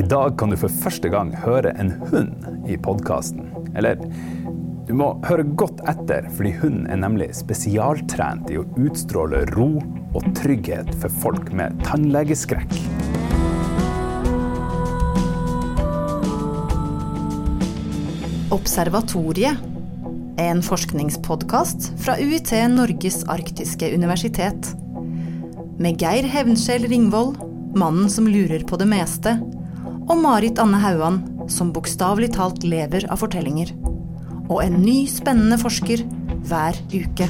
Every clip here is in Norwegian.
I dag kan du for første gang høre en hund i podkasten. Eller du må høre godt etter, fordi hunden er nemlig spesialtrent i å utstråle ro og trygghet for folk med tannlegeskrekk. Observatoriet er en forskningspodkast fra UiT Norges arktiske universitet. Med Geir Hevnskjell Ringvold, mannen som lurer på det meste, og Marit Anne Hauan, som bokstavelig talt lever av fortellinger. Og en ny, spennende forsker hver uke.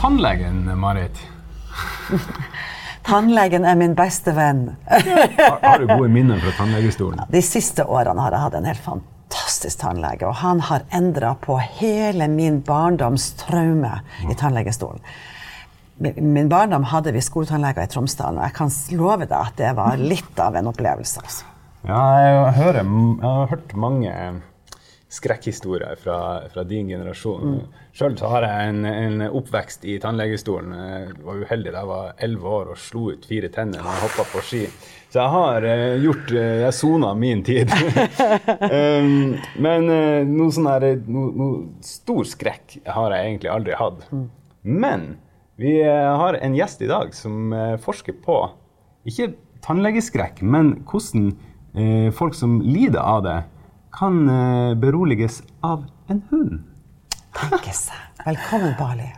Tannlegen, Marit. Tannlegen er min beste venn. Har, har du gode minner fra tannlegestolen? De siste årene har jeg hatt en helt fantastisk tannlege, og han har endra på hele min barndoms traume i tannlegestolen. Min barndom hadde vi skoletannleger i Tromsdalen, og jeg kan love deg at det var litt av en opplevelse. Altså. Ja, jeg, hører, jeg har hørt mange skrekkhistorier fra, fra din generasjon. Sjøl har jeg en, en oppvekst i tannlegestolen. Jeg var uheldig da jeg var elleve år og slo ut fire tenner når jeg hoppa på ski. Så jeg har eh, gjort eh, Jeg sona min tid. um, men eh, noe sånn her, noe, noe stor skrekk har jeg egentlig aldri hatt. Men vi eh, har en gjest i dag som eh, forsker på ikke tannlegeskrekk, men hvordan eh, folk som lider av det, kan beroliges av en hund. Tenke seg. Velkommen, Bali.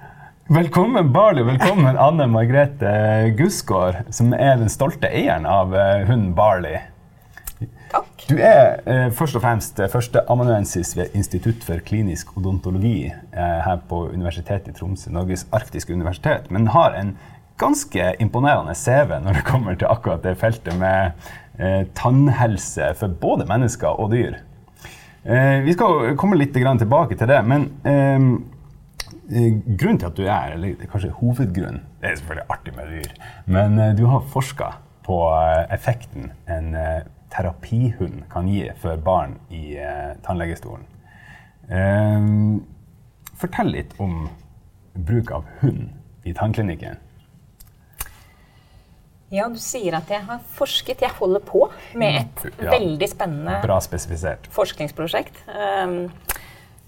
Velkommen, Barley. Velkommen, Anne Margrethe Gussgaard, som er den stolte eieren av hunden Barley. Takk. Du er eh, først og fremst eh, førsteamanuensis ved Institutt for klinisk odontologi eh, her på Universitetet i Tromsø, Norges arktiske universitet, men har en ganske imponerende CV når det kommer til akkurat det feltet med eh, tannhelse for både mennesker og dyr. Eh, vi skal komme litt tilbake til det, men eh, eh, grunnen til at du er, eller kanskje hovedgrunnen, det er selvfølgelig artig med dyr, men du har forska på effekten en terapihund kan gi for barn i eh, tannlegestolen. Eh, fortell litt om bruk av hund i tannklinikken. Ja, du sier at jeg har forsket. Jeg holder på med et Ja. veldig spennende Bra spesifisert. forskningsprosjekt. Um,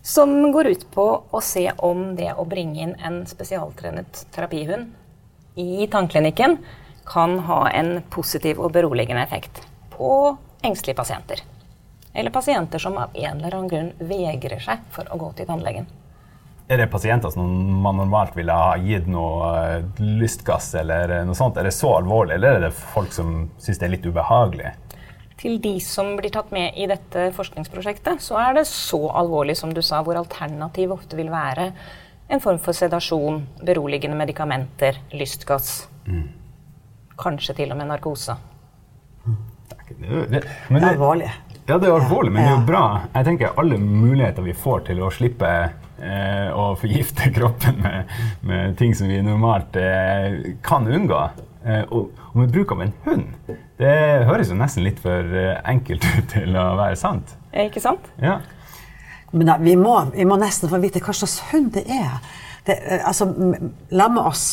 som går ut på å se om det å bringe inn en spesialtrenet terapihund i tannklinikken kan ha en positiv og beroligende effekt på engstelige pasienter. Eller pasienter som av en eller annen grunn vegrer seg for å gå til tannlegen. Er det pasienter som man normalt ville ha gitt noe eh, lystgass eller eh, noe sånt? Er det så alvorlig, eller er det folk som syns det er litt ubehagelig? Til de som blir tatt med i dette forskningsprosjektet, så er det så alvorlig som du sa, hvor alternativet ofte vil være en form for sedasjon, beroligende medikamenter, lystgass. Kanskje til og med narkose. Det det, det, men Det er alvorlig. ja, det er alvorlig, men det er jo bra. Jeg tenker alle muligheter vi får til å slippe eh, å forgifte kroppen med, med ting som vi normalt eh, kan unngå. Eh, og, og med bruk av en hund. Det høres jo nesten litt for eh, enkelt ut til å være sant. Ikke sant? Ja. Men da, vi, må, vi må nesten få vite hva slags hund det er. Det, eh, altså, la med oss,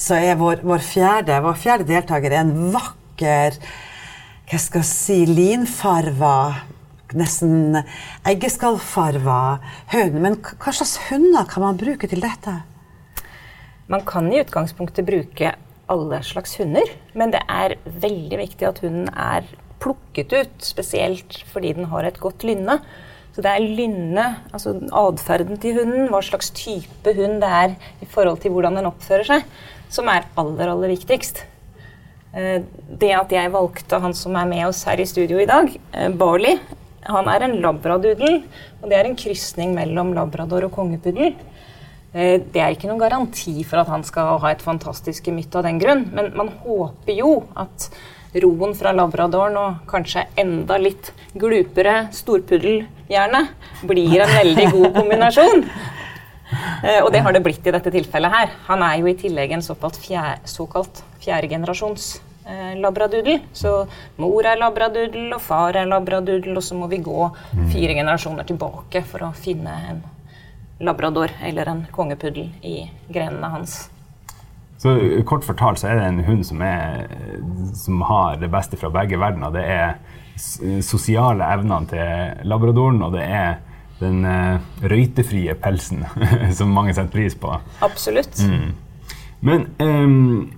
så er vår, vår, fjerde, vår fjerde deltaker en vakker hva skal jeg si, linfarver, nesten eggeskallfarva hund. Men hva slags hunder kan man bruke til dette? Man kan i utgangspunktet bruke alle slags hunder, men det er veldig viktig at hunden er plukket ut, spesielt fordi den har et godt lynne. Så det er lynne, altså atferden til hunden, hva slags type hund det er i forhold til hvordan den oppfører seg, som er aller, aller viktigst. Eh, Det at jeg valgte han som er med oss her i studio i dag, eh, Barley, han er en labradoodle, og det er en krysning mellom labrador og kongepuddel. Eh, Det er ikke noen garanti for at han skal ha et fantastisk gemytt av den grunn, men man håper jo at roen fra labradoren og kanskje enda litt glupere storpuddelhjerne blir en veldig god kombinasjon. Eh, Og det har det blitt i dette tilfellet her. Han er jo i tillegg en såkalt, fjerde, såkalt fjerdegenerasjons eh, labradoodle. Så mor er labradoodle, og far er labradoodle, og så må vi gå fire generasjoner tilbake for å finne en labrador eller en kongepuddel i grenene hans. Så kort fortalt så er det en hund som, er, som har det beste fra begge verdener. Det er sosiale evnene til labradoren, og det er den eh, røytefrie pelsen som mange setter pris på. Absolutt. Men um,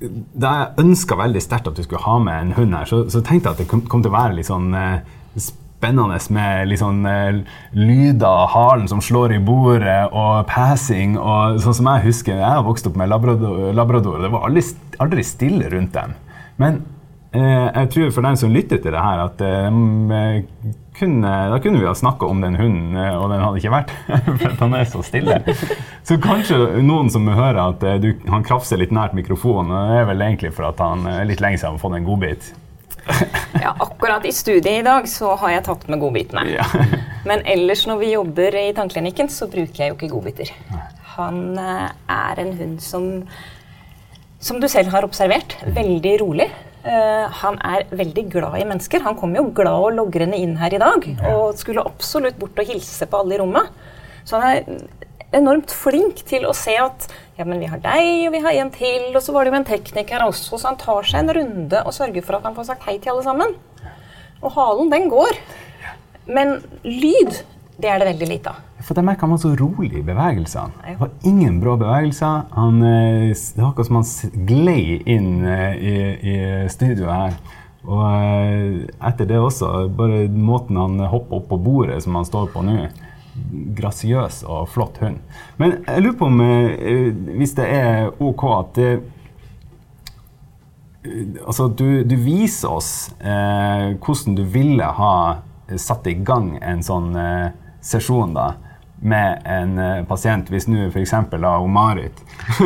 da jeg ønska veldig sterkt at du skulle ha med en hund her, så, så tenkte jeg at det kom, kom til å være litt sånn eh, spennende med litt sånn uh, lyder av halen som slår i bordet, og passing. og Sånn som jeg husker, jeg har vokst opp med labrador, labrador og det var aldri, aldri stille rundt dem. Men jeg tror for den som lytter til det her, at eh, kunne, da kunne vi ha snakka om den hunden, eh, og den hadde ikke vært for at han er så stille. Så kanskje noen som hører at eh, du, han krafser litt nært mikrofonen, og det er vel egentlig for at han er litt lenge siden har fått en godbit. Ja, akkurat i studiet i dag så har jeg tatt med godbitene. Ja. Men ellers når vi jobber i tannklinikken, så bruker jeg jo ikke godbiter. Han eh, er en hund som, som du selv har observert, veldig rolig. Uh, han er veldig glad i mennesker. Han kom jo glad og logrende inn her i dag og skulle absolutt bort og hilse på alle i rommet. Så han er enormt flink til å se at ja, men vi har deg, og vi har en til, og så var det jo en tekniker også, så han tar seg en runde og sørger for at han får sagt hei til alle sammen. Og halen, den går. Men lyd, det er det veldig lite av. For jeg merker han var så rolig i bevegelsene. Det var ingen brå bevegelser. Han, eh, det var akkurat som han glei inn eh, i, i studioet her. Og eh, etter det også, bare måten han hopper opp på bordet som han står på nå. Grasiøs og flott hund. Men jeg lurer på om, hvis det er OK at det Altså, du, du viser oss eh, hvordan du ville ha satt i gang en sånn eh, sesjon da, med en uh, pasient, hvis nå f.eks. Marit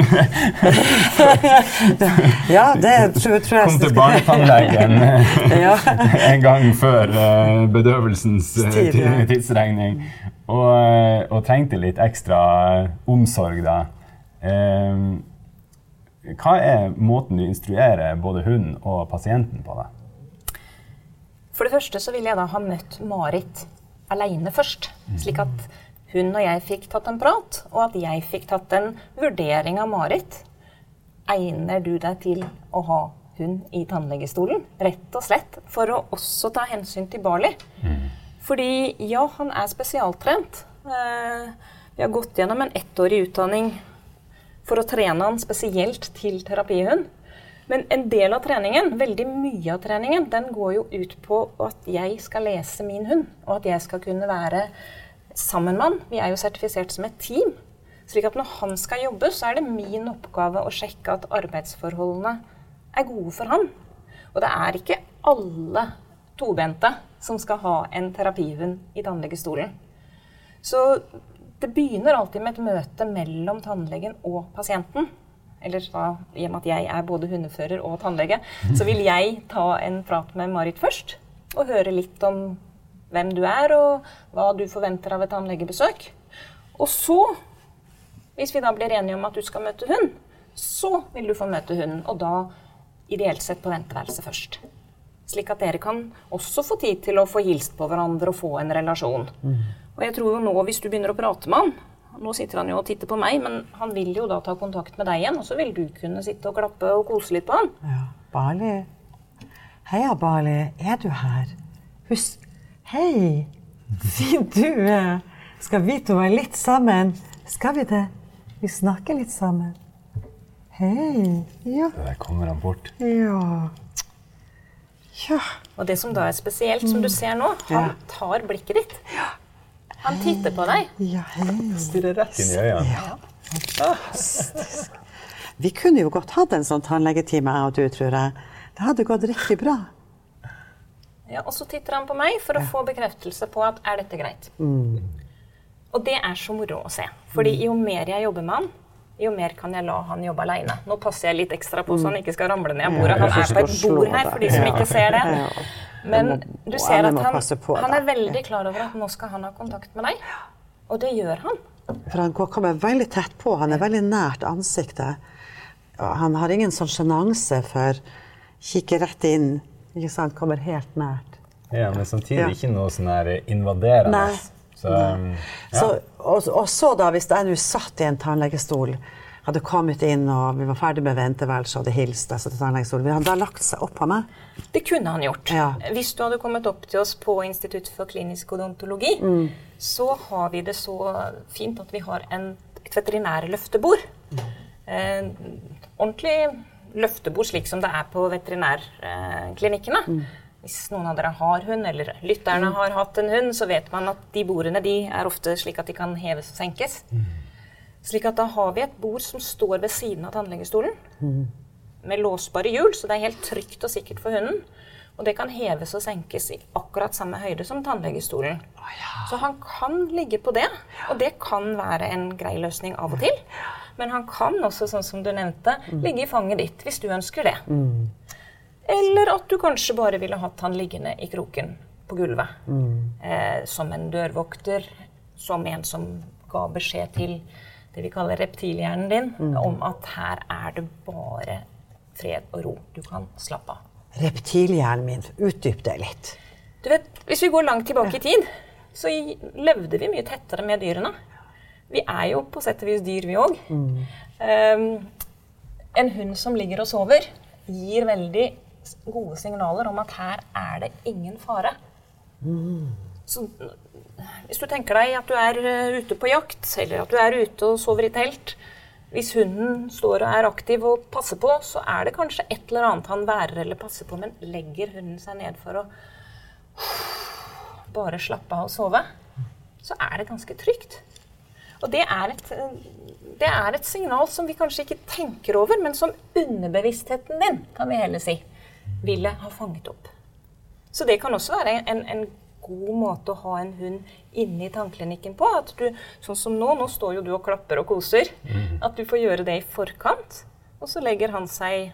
Ja, det tror, tror jeg kom til barnetannlegen eh, Ja. en gang før uh, bedøvelsens ja. tidsregning, og, og trengte litt ekstra omsorg da. Eh, hva er måten du instruerer både hun og pasienten på? da? For det første så vil jeg da ha møtt Marit aleine først. Slik at hun og jeg fikk tatt en prat, og at jeg fikk tatt en vurdering av Marit. Egner du deg til å ha hund i tannlegestolen? Rett og slett for å også ta hensyn til Barley. Fordi ja, han er spesialtrent. Eh, vi har gått gjennom en ettårig utdanning for å trene han spesielt til terapihund. Men en del av treningen, veldig mye av treningen, den går jo ut på at jeg skal lese min hund, og at jeg skal kunne være sammen med han. Vi er jo sertifisert som et team. Slik at når han skal jobbe, så er det min oppgave å sjekke at arbeidsforholdene er gode for han. Og det er ikke alle tobente som skal ha en terapihund i tannlegestolen. Så det begynner alltid med et møte mellom tannlegen og pasienten. Eller da, i og med at jeg er både hundefører og tannlege, så vil jeg ta en prat med Marit først. Og høre litt om hvem du er, og hva du forventer av et tannlegebesøk. Og så, hvis vi da blir enige om at du skal møte hund, så vil du få møte hunden. Og da ideelt sett på venteværelset først. Slik at dere kan også få tid til å få hilst på hverandre og få en relasjon. Og jeg tror jo nå, hvis du begynner å prate med han Nå sitter han jo og titter på meg, men han vil jo da ta kontakt med deg igjen. Og så vil du kunne sitte og klappe og kose litt på han. Ja, Bali. Heia, Bali. Er du her? Husk Hei! Fint du er. Skal vi to være litt sammen? Skal vi det? Vi snakker litt sammen. Hei. Ja. Der kommer han bort. Ja. Ja. Og det som da er spesielt, som du ser nå, han tar blikket ditt. Han titter på deg. Ja, hei. Stirrer rett inn i øynene. Vi kunne jo godt hatt en sånn tannlegetime, jeg og du, tror jeg. Det hadde gått riktig bra. Ja, og så titter han på meg for å få bekreftelse på at er dette greit. Og det er så moro å se. Fordi jo mer jeg jobber med han, jo mer kan jeg la han jobbe aleine. Nå passer jeg litt ekstra på så han ikke skal ramle ned av bordet. Han er på et bord her, for de som ikke ser det. Men du ser at han, han er veldig klar over at nå skal han ha kontakt med deg. Og det gjør han. For han kommer veldig tett på. Han er veldig nært ansiktet. Han har ingen sånn sjenanse for å kikke rett inn. Ikke sant? Kommer helt nært. Ja, men samtidig Ja. ikke noe sånn her invaderende. Nei. Så, um, ja. Så, og, og så da, hvis jeg nå satt i en tannlegestol hadde kommet inn og vi var ferdig med venteværelset og hadde hilst altså, til tannlegestolen, ville han da lagt seg opp på meg? Det kunne han gjort. Ja. Hvis du hadde kommet opp til oss på Institutt for klinisk odontologi, så har vi det så fint at vi har en, et veterinærløftebord. Eh, ordentlig løftebord slik som det er på veterinærklinikkene. Hvis noen av dere har hund, eller lytterne har hatt en hund, så vet man at de bordene de er ofte slik at de kan heves og senkes. Slik at da har vi et bord som står ved siden av tannlegestolen. Med låsbare hjul, så det er helt trygt og sikkert for hunden. Og det kan heves og senkes i akkurat samme høyde som tannlegestolen. Så han kan ligge på det, og det kan være en grei løsning av og til. Men han kan også, sånn som du nevnte, ligge i fanget ditt hvis du ønsker det. Eller at du kanskje bare ville hatt han liggende i kroken på gulvet. Eh, som en dørvokter, som en som ga beskjed til det vi kaller reptilhjernen din, om at her er det bare fred og ro. Du kan slappe av. Reptilhjernen min, utdyp det litt. Du vet, Hvis vi går langt tilbake i tid, så levde vi mye tettere med dyrene. Vi er jo på sett og vis dyr, vi òg. en hund som ligger og sover, gir veldig gode signaler om at her er det ingen fare. Så hvis du tenker deg at du er eh, ute på jakt, eller at du er ute og sover i telt Hvis hunden står og er aktiv og passer på, så er det kanskje et eller annet han værer eller passer på, men legger hunden seg ned for å bare slappe av og sove, så er det ganske trygt. Og det er, et, det er et signal som vi kanskje ikke tenker over, men som underbevisstheten din, kan vi heller si, ville ha fanget opp. Så det kan også være en, en god måte å ha en hund inne i tannklinikken på. At du, sånn som nå, nå står jo du og klapper og koser. At du får gjøre det i forkant. Og så legger han seg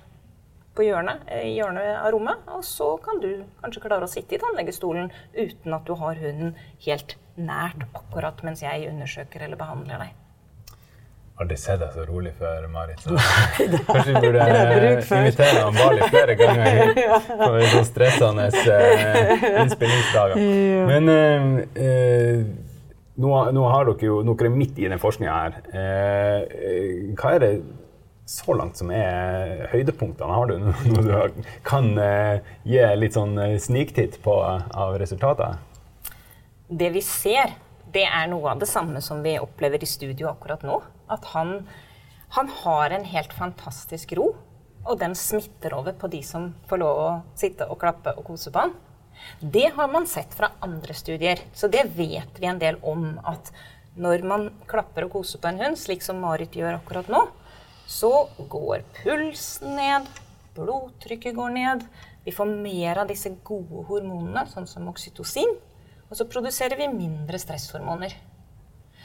på hjørnet, eh, i hjørnet av rommet, og så kan du kanskje klare å sitte i tannlegestolen uten at du har hunden helt nært akkurat mens jeg undersøker eller behandler deg. Aldri sett deg så rolig før, Marit. Så kanskje vi burde invitere han Bali flere ganger hit på en sånn stressende eh, innspillingsdager. Men eh, eh, nå, nå har dere jo nå er midt i den forskninga her. Eh, hva er det så langt som er høydepunktene? Har du noe du kan eh, gi litt sånn sniktitt på av resultater? Det vi ser, det er noe av det samme som vi opplever i studio akkurat nå. At han, han har en helt fantastisk ro, og den smitter over på de som får lov å sitte og klappe og kose på han. Det har man sett fra andre studier, så det vet vi en del om. At når man klapper og koser på en hund, slik som Marit gjør akkurat nå, så går pulsen ned, blodtrykket går ned, vi får mer av disse gode hormonene, sånn som oksytocin, og så produserer vi mindre stresshormoner.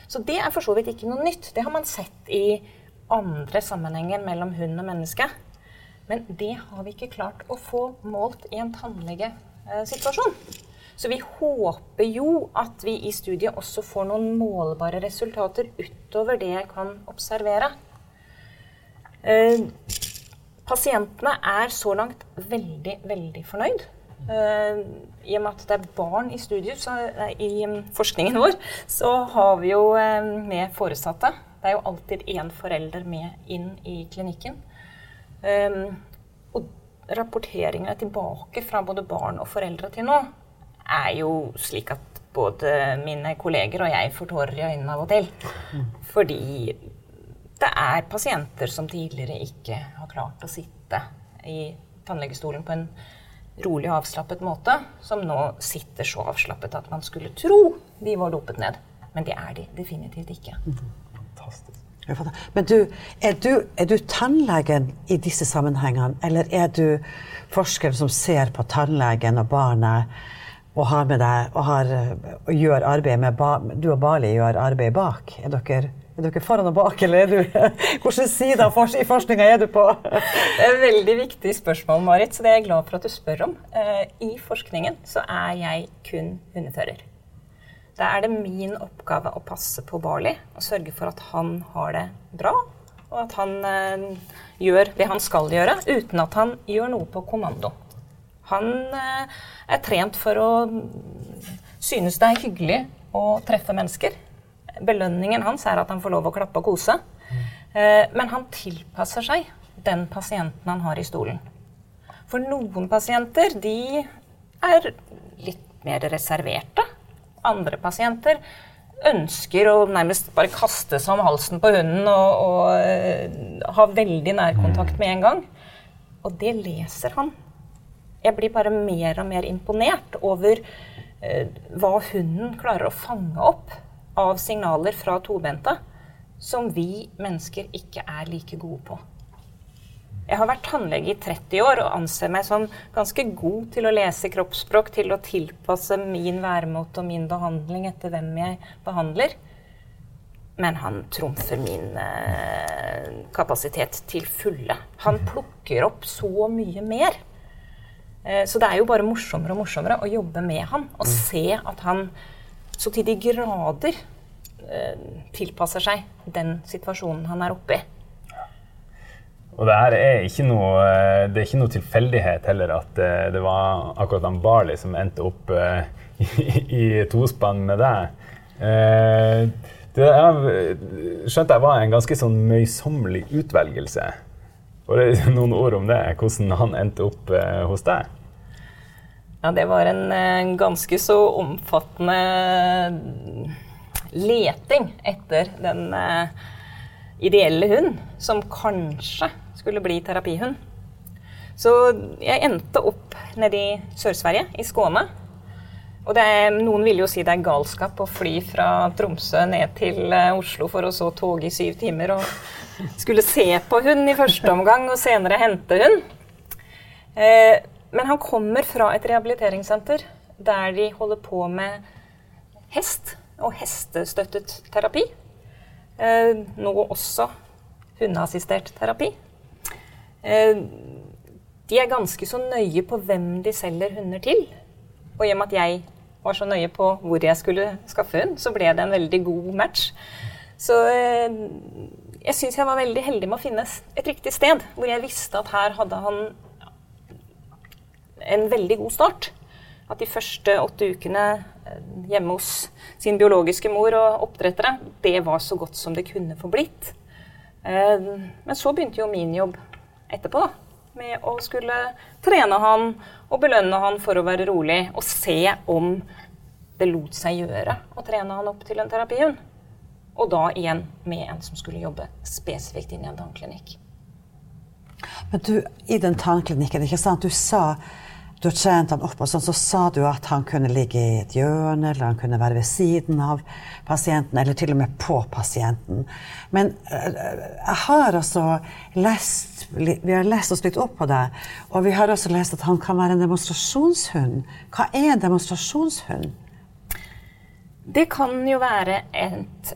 Så det er for så vidt ikke noe nytt. Det har man sett i andre sammenhenger mellom hund og menneske. Men det har vi ikke klart å få målt i en tannlegesituasjon. Så vi håper jo at vi i studiet også får noen målbare resultater utover det jeg kan observere. Eh, pasientene er så langt veldig, veldig fornøyd. Eh, I og med at det er barn i studiet, så, i um, forskningen vår, så har vi jo eh, med foresatte. Det er jo alltid én forelder med inn i klinikken. Eh, og rapporteringene tilbake fra både barn og foreldre til nå er jo slik at både mine kolleger og jeg får tårer i øynene av og til. Fordi det er pasienter som tidligere ikke har klart å sitte i tannlegestolen på en rolig og avslappet måte, som nå sitter så avslappet at man skulle tro de var dopet ned. Men det er de definitivt ikke. Fantastisk. Men du, er du, er du tannlegen i disse sammenhengene, eller er du forskeren som ser på tannlegen og barnet og har med deg og, har, og gjør arbeid med ba, Du og Bali gjør arbeid bak? Er dere, er dere foran og bak, eller er du Hvilken side av forskninga er du på? Det er et veldig viktig spørsmål, Marit, så det er jeg glad for at du spør om. Eh, I forskningen så er jeg kun hundefører. Da er det min oppgave å passe på Barley og sørge for at han har det bra, og at han eh, gjør det han skal gjøre, uten at han gjør noe på kommando. Han eh, er trent for å synes det er hyggelig å treffe mennesker. Belønningen hans er at han får lov å klappe og kose. Eh, men han tilpasser seg den pasienten han har i stolen. For noen pasienter de er litt mer reserverte. Andre pasienter ønsker å nærmest bare kaste seg om halsen på hunden og, og uh, ha veldig nærkontakt med en gang. Og det leser han. Jeg blir bare mer og mer imponert over uh, hva hunden klarer å fange opp av signaler fra tobente som vi mennesker ikke er like gode på. Jeg har vært tannlege i 30 år og anser meg som ganske god til å lese kroppsspråk, til å tilpasse min væremåte og min behandling etter hvem jeg behandler. Men han trumfer min eh, kapasitet til fulle. Han plukker opp så mye mer. Eh, så det er jo bare morsommere og morsommere å jobbe med han og se at han så til de grader eh, tilpasser seg den situasjonen han er oppe i. Og det her er ikke noe, eh, det er ikke noe tilfeldighet heller at eh, det var akkurat han Barley som endte opp i, i tospann med deg. Det skjønte jeg var en ganske sånn møysommelig utvelgelse. Og det noen ord om det, hvordan han endte opp hos deg? Ja, det var en, en ganske så omfattende leting etter den ideelle hund som kanskje skulle bli terapihund. Så jeg endte opp nede i Sør-Sverige, i Skåne. Og er, noen vil jo si det er galskap å fly fra Tromsø ned til uh, Oslo for å så toge i syv timer og skulle se på hund i første omgang og senere hente hund. Uh, men han kommer fra et rehabiliteringssenter der de holder på med hest og hestestøttet terapi. Eh, nå også hundeassistert terapi. Eh, de er ganske så nøye på hvem de selger hunder til. Og i og med at jeg var så nøye på hvor jeg skulle skaffe hund, så ble det en veldig god match. Så eh, jeg syns jeg var veldig heldig med å finne et riktig sted, hvor jeg visste at her hadde han en veldig god start. At de første åtte ukene eh, hjemme hos sin biologiske mor og oppdrettere, det var så godt som det kunne få blitt. Men så begynte jo min jobb etterpå. da, Med å skulle trene han og belønne han for å være rolig. Og se om det lot seg gjøre å trene han opp til en terapihund. Og da igjen med en som skulle jobbe spesifikt inn i en tannklinikk. Men du, i den tannklinikken, ikke sant, du sa du trente han opp, og sånn, så sa du at han kunne ligge i et hjørne, eller han kunne være ved siden av pasienten, eller til og med på pasienten. Men uh, jeg har altså lest Vi har lest oss litt opp på det, og vi har også lest at han kan være en demonstrasjonshund. Hva er en demonstrasjonshund? Det kan jo være et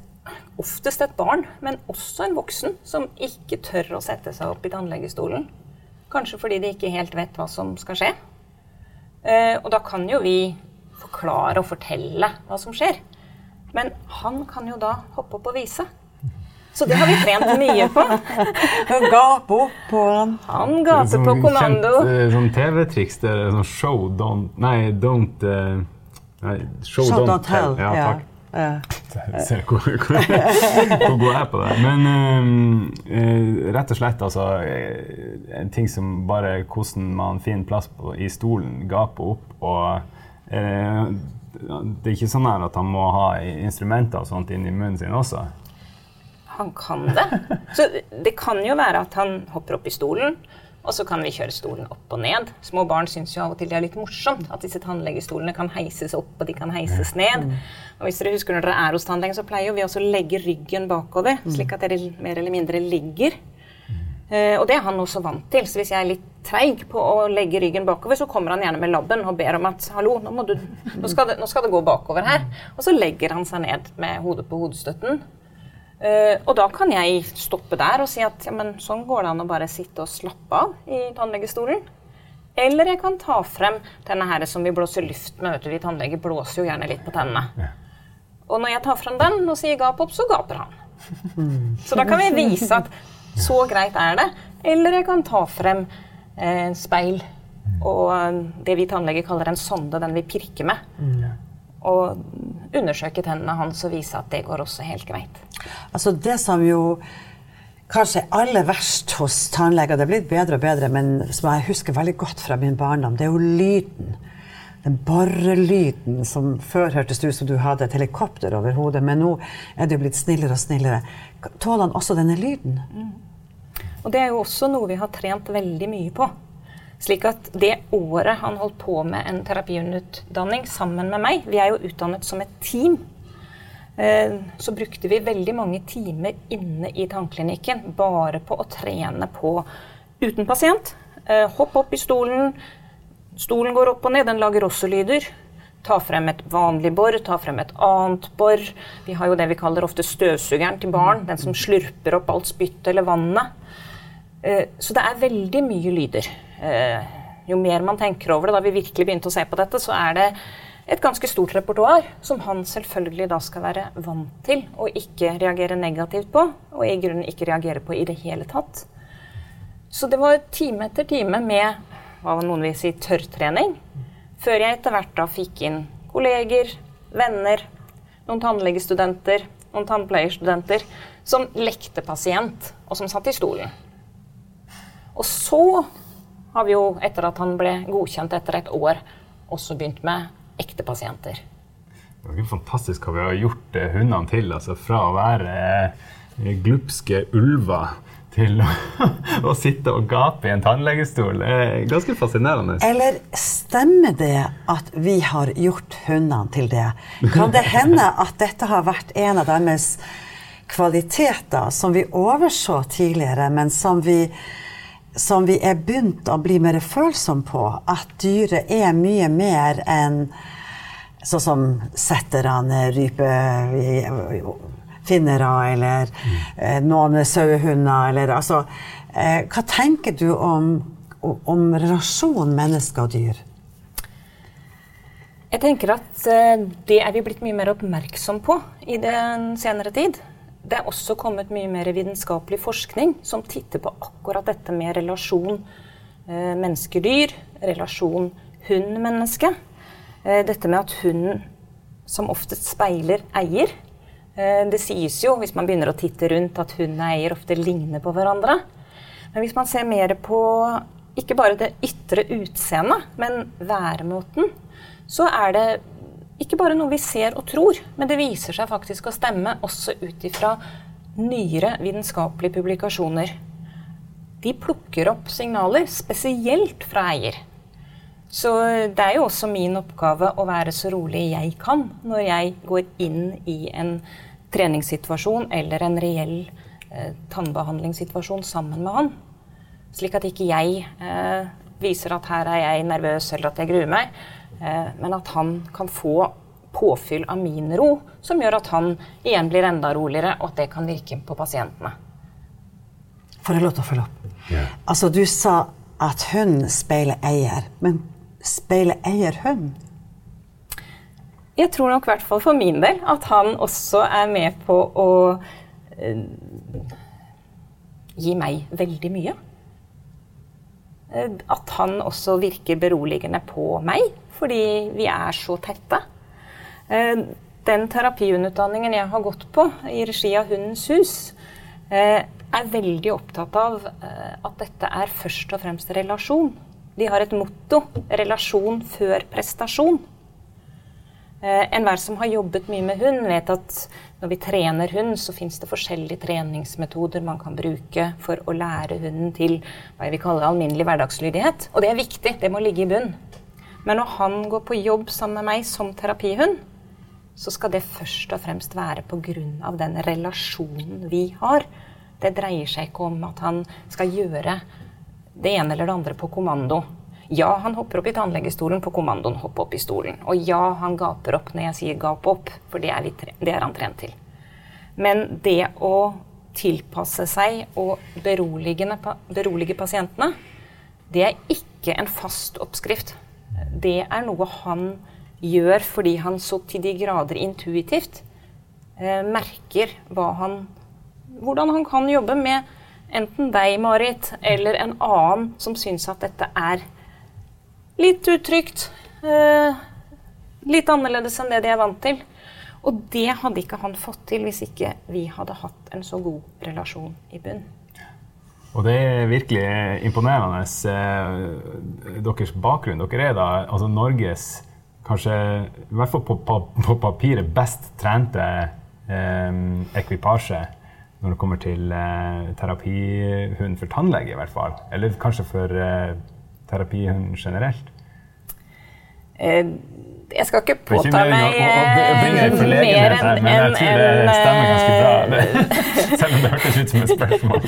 oftest et barn, men også en voksen som ikke tør å sette seg opp i tannlegestolen. Kanskje fordi de ikke helt vet hva som skal skje. Eh, og da kan jo vi forklare og fortelle hva som skjer. Men han kan jo da hoppe opp og vise. Så det har vi trent mye på. Han gaper opp på han. Han gaper på kommando. Kjent, eh, sånn TV-triks der sånn show don't Nei, don't uh, nei, show, show, don't, don't tell. tell. ja. takk. Se hvor, hvor, hvor god jeg er på det. Men uh, rett og slett, altså En ting som bare hvordan man finner plass på, i stolen, gaper opp og uh, Det er ikke sånn at han må ha instrumenter og sånt inni munnen sin også. Han kan det. Så det kan jo være at han hopper opp i stolen. Og så kan vi kjøre stolen opp og ned. Små barn syns jo av og til det er litt morsomt at disse tannlegestolene kan heises opp og de kan heises ned. Og hvis dere husker når dere er hos tannlegen, så pleier vi også å legge ryggen bakover, slik at dere mer eller mindre ligger. Uh, og det er han også vant til. Så hvis jeg er litt treig på å legge ryggen bakover, så kommer han gjerne med labben og ber om at hallo, nå, du, nå, skal, det, nå skal det gå bakover her. Og så legger han seg ned med hodet på hodestøtten. Uh, og da kan jeg stoppe der og si at ja, men sånn går det an å bare sitte og slappe av i tannlegestolen. Eller jeg kan ta frem denne her som vi blåser luft med. vet du, Vi tannleger blåser jo gjerne litt på tennene. Ja. Og når jeg tar frem den og sier gap opp, så gaper han. Så da kan vi vise at så greit er det. Eller jeg kan ta frem eh, speil og det vi tannleger kaller en sonde, den vi pirker med. Mm og undersøke tennene hans og vise at det går også helt greit. Altså Det som jo kanskje er aller verst hos tannleger, det er blitt bedre og bedre, men som jeg husker veldig godt fra min barndom, det er jo lyden. Den borrelyden som før hørtes ut som du hadde et helikopter over hodet, men nå er det jo blitt snillere og snillere. Tåler han også denne lyden? Mm. Og det er jo også noe vi har trent veldig mye på. Slik at det året han holdt på med en terapiutdanning sammen med meg Vi er jo utdannet som et team. Eh, så brukte vi veldig mange timer inne i tannklinikken bare på å trene på uten pasient. Hoppe hopp opp i stolen. Stolen går opp og ned, den lager også lyder. Ta frem et vanlig bor, ta frem et annet bor. Vi har jo det vi kaller ofte støvsugeren til barn. Den som slurper opp alt spyttet eller vannet. Eh, så det er veldig mye lyder. Eh, jo mer man tenker over det, da vi virkelig begynte å se på dette, så er det et ganske stort repertoar som han selvfølgelig da skal være vant til å ikke reagere negativt på, og i grunnen ikke reagere på i det hele tatt. Så det var time etter time med hva noen vil si tørrtrening, før jeg etter hvert da fikk inn kolleger, venner, noen tannlegestudenter, noen tannpleierstudenter som lekte pasient, og som satt i stolen. Og så har vi jo, etter at han ble godkjent etter et år, også begynt med ekte pasienter. Det er fantastisk hva vi har gjort eh, hundene til. altså Fra å være eh, glupske ulver til å, å, sitte og gape i en tannlegestol. Det er ganske fascinerende. Eller stemmer det at vi har gjort hundene til det? Kan det hende at dette har vært en av deres kvaliteter som vi overså tidligere, men som vi som vi er begynt å bli mer følsomme på. At dyret er mye mer enn sånn som setterne, rypefinnere eller mm. noen sauehunder eller altså eh, Hva tenker du om, om relasjonen menneske og dyr? Jeg tenker at eh, det er vi blitt mye mer oppmerksom på i den senere tid det er også kommet mye mer vitenskapelig forskning som titter på akkurat dette med relasjon eh, menneske-dyr, relasjon hund-menneske. Eh, dette med at hunden som oftest speiler eier. Eh, det sies jo, hvis man begynner å titte rundt, at hund og eier ofte ligner på hverandre. Men hvis man ser mer på ikke bare det ytre utseendet, men væremåten, så er det ikke bare noe vi ser og tror, men det viser seg faktisk å stemme også ut ifra nyere vitenskapelige publikasjoner. De plukker opp signaler, spesielt fra eier. Så det er jo også min oppgave å være så rolig jeg kan når jeg går inn i en treningssituasjon eller en reell eh, tannbehandlingssituasjon sammen med han. Slik at ikke jeg eh, viser at her er jeg nervøs eller at jeg gruer meg, men at han kan få påfyll av min ro, som gjør at han igjen blir enda roligere, og at det kan virke på pasientene. Får jeg lov til å følge opp? Yeah. Altså, du sa at hund speiler eier, men speiler eier hund? Jeg tror nok i hvert fall for min del at han også er med på å uh, gi meg veldig mye. Uh, at han også virker beroligende på meg fordi vi er så tette. Eh, den terapiunutdanningen jeg har gått på i regi av Hundens hus, eh, er veldig opptatt av eh, at dette er først og fremst relasjon. De har et motto 'relasjon før prestasjon'. Enhver som har jobbet mye med hund, vet at når vi trener hund, så fins det forskjellige treningsmetoder man kan bruke for å lære hunden til hva jeg vil kalle alminnelig hverdagslydighet. Og det er viktig. Det må ligge i bunn. Men når han går på jobb sammen med meg som terapihund, så skal det først og fremst være pga. den relasjonen vi har. Det dreier seg ikke om at han skal gjøre det ene eller det andre på kommando. Ja, han hopper opp i tannlegestolen på kommandoen 'hopp opp i stolen'. Og ja, han gaper opp når jeg sier 'gap opp', for det er, det er han trent til. Men det å tilpasse seg og berolige pasientene, det er ikke en fast oppskrift det er noe han gjør fordi han så til de grader intuitivt eh, merker han, hvordan han kan jobbe med enten deg, Marit, eller en annen som syns at dette er litt utrygt. Eh, litt annerledes enn det de er vant til. Og det hadde ikke han fått til hvis ikke vi hadde hatt en så god relasjon i bunn. Og det er virkelig imponerende. Eh, deres bakgrunn. Dere er da altså Norges kanskje, i hvert fall på, på, papiret, best trente eh, ekvipasje når det kommer til eh, terapihund for tannlege, i hvert fall. Eller kanskje for eh, terapihund generelt. Eh, jeg skal ikke påta meg mer enn en, ganske bra. Selv om det hørtes ut som et spørsmål.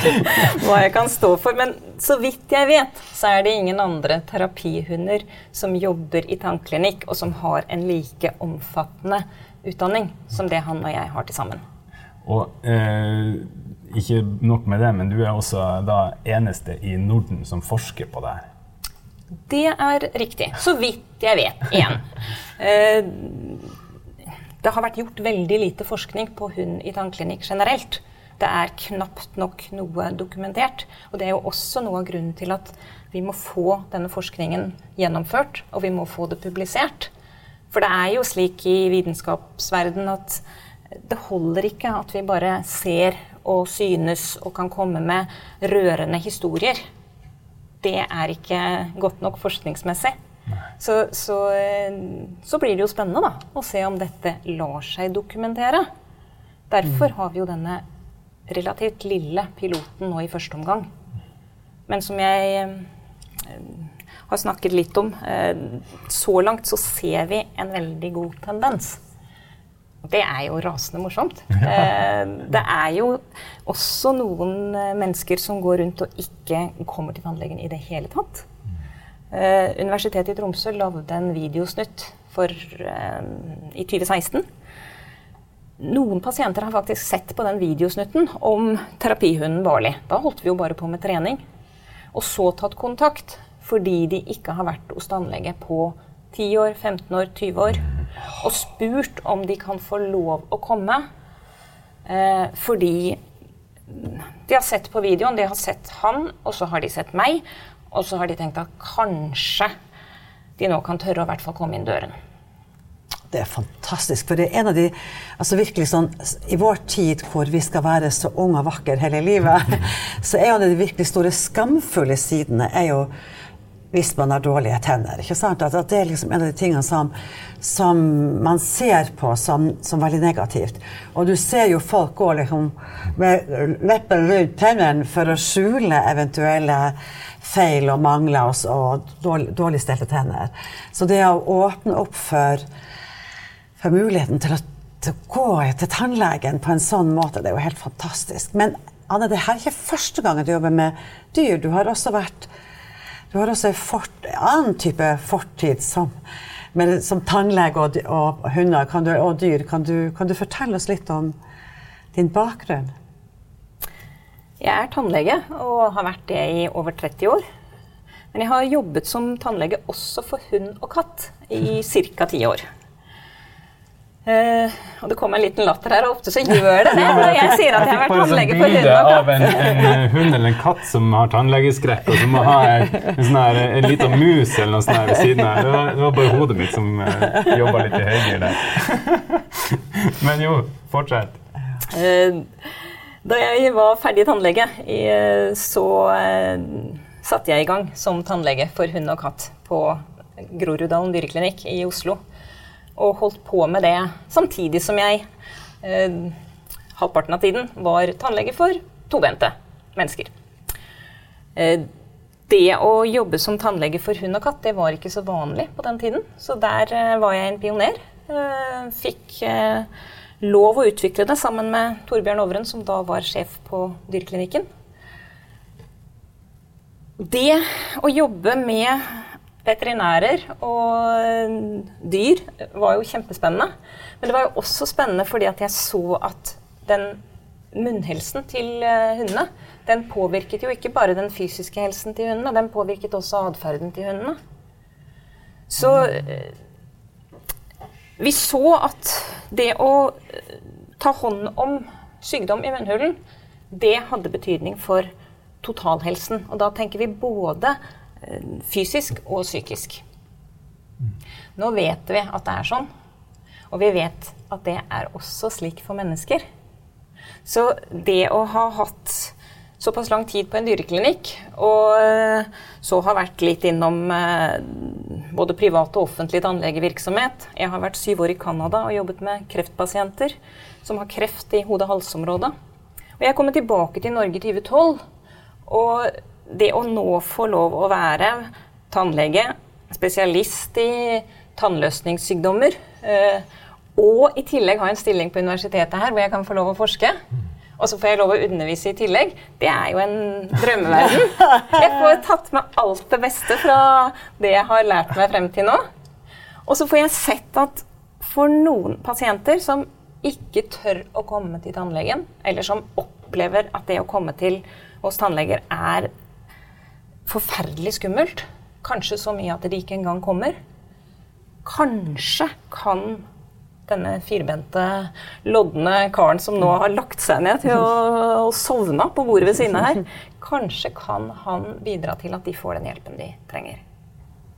Hva jeg kan stå for. Men så vidt jeg vet, så er det ingen andre terapihunder som jobber i tannklinikk, og som har en like omfattende utdanning som det han og jeg har til sammen. Og eh, ikke nok med det, men du er også da eneste i Norden som forsker på det her. Det er riktig. Så vidt jeg vet. Igjen. Eh, det har vært gjort veldig lite forskning på hund i tannklinikk generelt. Det er knapt nok noe dokumentert. Og det er jo også noe av grunnen til at vi må få denne forskningen gjennomført, og vi må få det publisert. For det er jo slik i vitenskapsverdenen at det holder ikke at vi bare ser og synes og kan komme med rørende historier det er ikke godt nok forskningsmessig. Så, så, eh, så, blir det jo spennende da, å se om dette lar seg dokumentere. Derfor mm. har vi jo denne relativt lille piloten nå i første omgang. Men som jeg eh, har snakket litt om, eh, så langt så ser vi en veldig god tendens. Det er jo rasende morsomt. Eh, det er jo også noen eh, mennesker som går rundt og ikke kommer til tannlegen i det hele tatt. Eh, Universitetet i Tromsø lagde en videosnutt for, i 2016. Noen pasienter har faktisk sett på den videosnutten om terapihunden Barley. Da holdt vi jo bare på med trening. Og så tatt kontakt fordi de ikke har vært hos tannlege på 10 år, 15 år, 20 år og spurt om de kan få lov å komme. Eh, fordi de har sett på videoen, de har sett han, og så har de sett meg. Og så har de tenkt at kanskje de nå kan tørre å hvert fall komme inn døren. Det er fantastisk. For det er en av de altså virkelig sånn, I vår tid hvor vi skal være så unge og vakre hele livet, så er en av de virkelig store skamfulle sidene er jo hvis man har dårlige tenner. ikke sant? At, det er liksom en av de tingene som, som man ser på som, som, veldig negativt. Og du ser jo folk gå liksom med leppen rundt tennene for å skjule eventuelle feil og mangler og, og dårlig, dårlig stelte tenner. Så det å åpne opp for, for muligheten til å, til å gå til tannlegen på en sånn måte, det er jo helt fantastisk. Men Anne, det her er ikke første gangen du jobber med dyr. Du har også vært du har også en fort, annen type fortid som, med, som tannlege og, og hunder du, og dyr. Kan du, kan du, fortelle oss litt om din bakgrunn? Jeg er tannlege og har vært det i over 30 år. Men jeg har jobbet som tannlege også for hund og katt i ca. 10 år. Uh, og det kommer en liten latter her, og ofte så gjør det det når jeg sier at jeg har vært tannlege for hund og katt. av en, en, hund eller en katt som har tannlegeskrekk, og som må ha en, en, sånn her, en liten mus eller noe sånt ved siden av. Det var, det var bare hodet mitt som uh, eh, jobba litt i høygir der. Men jo, fortsett. Uh, da jeg var ferdig tannlege, så satte jeg i gang som tannlege for hund og katt på Groruddalen dyreklinikk i Oslo og holdt på med det samtidig som jeg eh, halvparten av tiden var tannlege for tobente mennesker. Eh, det å jobbe som tannlege for hund og katt det var ikke så vanlig på den tiden. Så der eh, var jeg en pioner. Eh, fikk eh, lov å utvikle det sammen med Torbjørn Ovren, som da var sjef på dyreklinikken. Det å jobbe med veterinærer og dyr var jo kjempespennende. Men det var jo også spennende fordi at jeg så at den munnhelsen til eh, hundene den påvirket jo ikke bare den fysiske helsen til hundene, den påvirket også atferden til hundene. Så eh, vi så at det å eh, ta hånd om sykdom i munnhulen, det hadde betydning for totalhelsen. Og da tenker vi både fysisk og psykisk. Nå vet vi at det er sånn, og vi vet at det er også slik for mennesker. Så det å ha hatt såpass lang tid på en dyreklinikk, og eh, så har vært litt innom eh, både privat og offentlig tannlegevirksomhet. Jeg har vært syv år i Canada og jobbet med kreftpasienter som har kreft i hode-hals-området. Og jeg er kommet tilbake til Norge i 2012. Og det å nå få lov å være tannlege, spesialist i tannløsningssykdommer, eh, og i tillegg ha en stilling på universitetet her hvor jeg kan få lov å forske, og så får jeg lov å undervise i tillegg, det er jo en drømmeverden. Jeg får tatt med alt det beste fra det jeg har lært meg frem til nå. Og så får jeg sett at for noen pasienter som ikke tør å komme til tannlegen, eller som opplever at det å komme til hos tannleger er forferdelig skummelt, kanskje så mye at de ikke engang kommer, kanskje kan denne firbente, lodne karen som nå har lagt seg ned til å, å sovne på bordet ved siden av her, kanskje kan han bidra til at de får den hjelpen de trenger.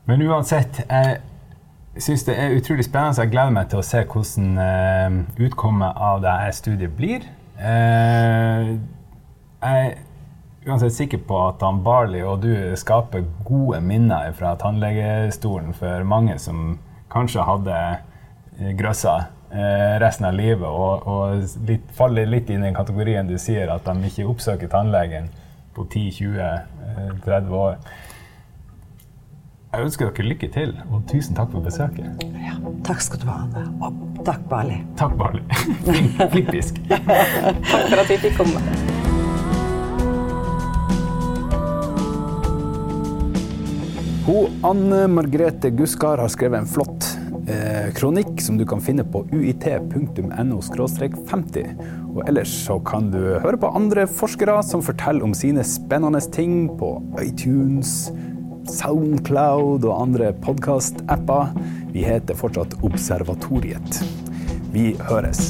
Men uansett, jeg syns det er utrolig spennende. Jeg gleder meg til å se hvordan uh, utkommet av dette studiet blir. Uh, jeg uansett sikker på at han Barley og du skaper gode minner fra tannlegestolen for mange som kanskje hadde Eh, grøssa eh, resten av livet og, og litt, faller litt inn i den kategorien du sier, at de ikke oppsøker tannlegen på 10-20-30 eh, år. Jeg ønsker dere lykke til, og tusen takk for besøket. Ja, takk skal du ha, Anne. Og takk, Barli. Takk, Barli. Flippisk. takk for at vi fikk komme. Hun Anne Margrethe Guskar har skrevet en flott eh, kronikk som du kan finne på uit.no 50. Og ellers så kan du høre på andre forskere som forteller om sine spennende ting på iTunes, Soundcloud og andre podkast-apper. Vi heter fortsatt Observatoriet. Vi høres.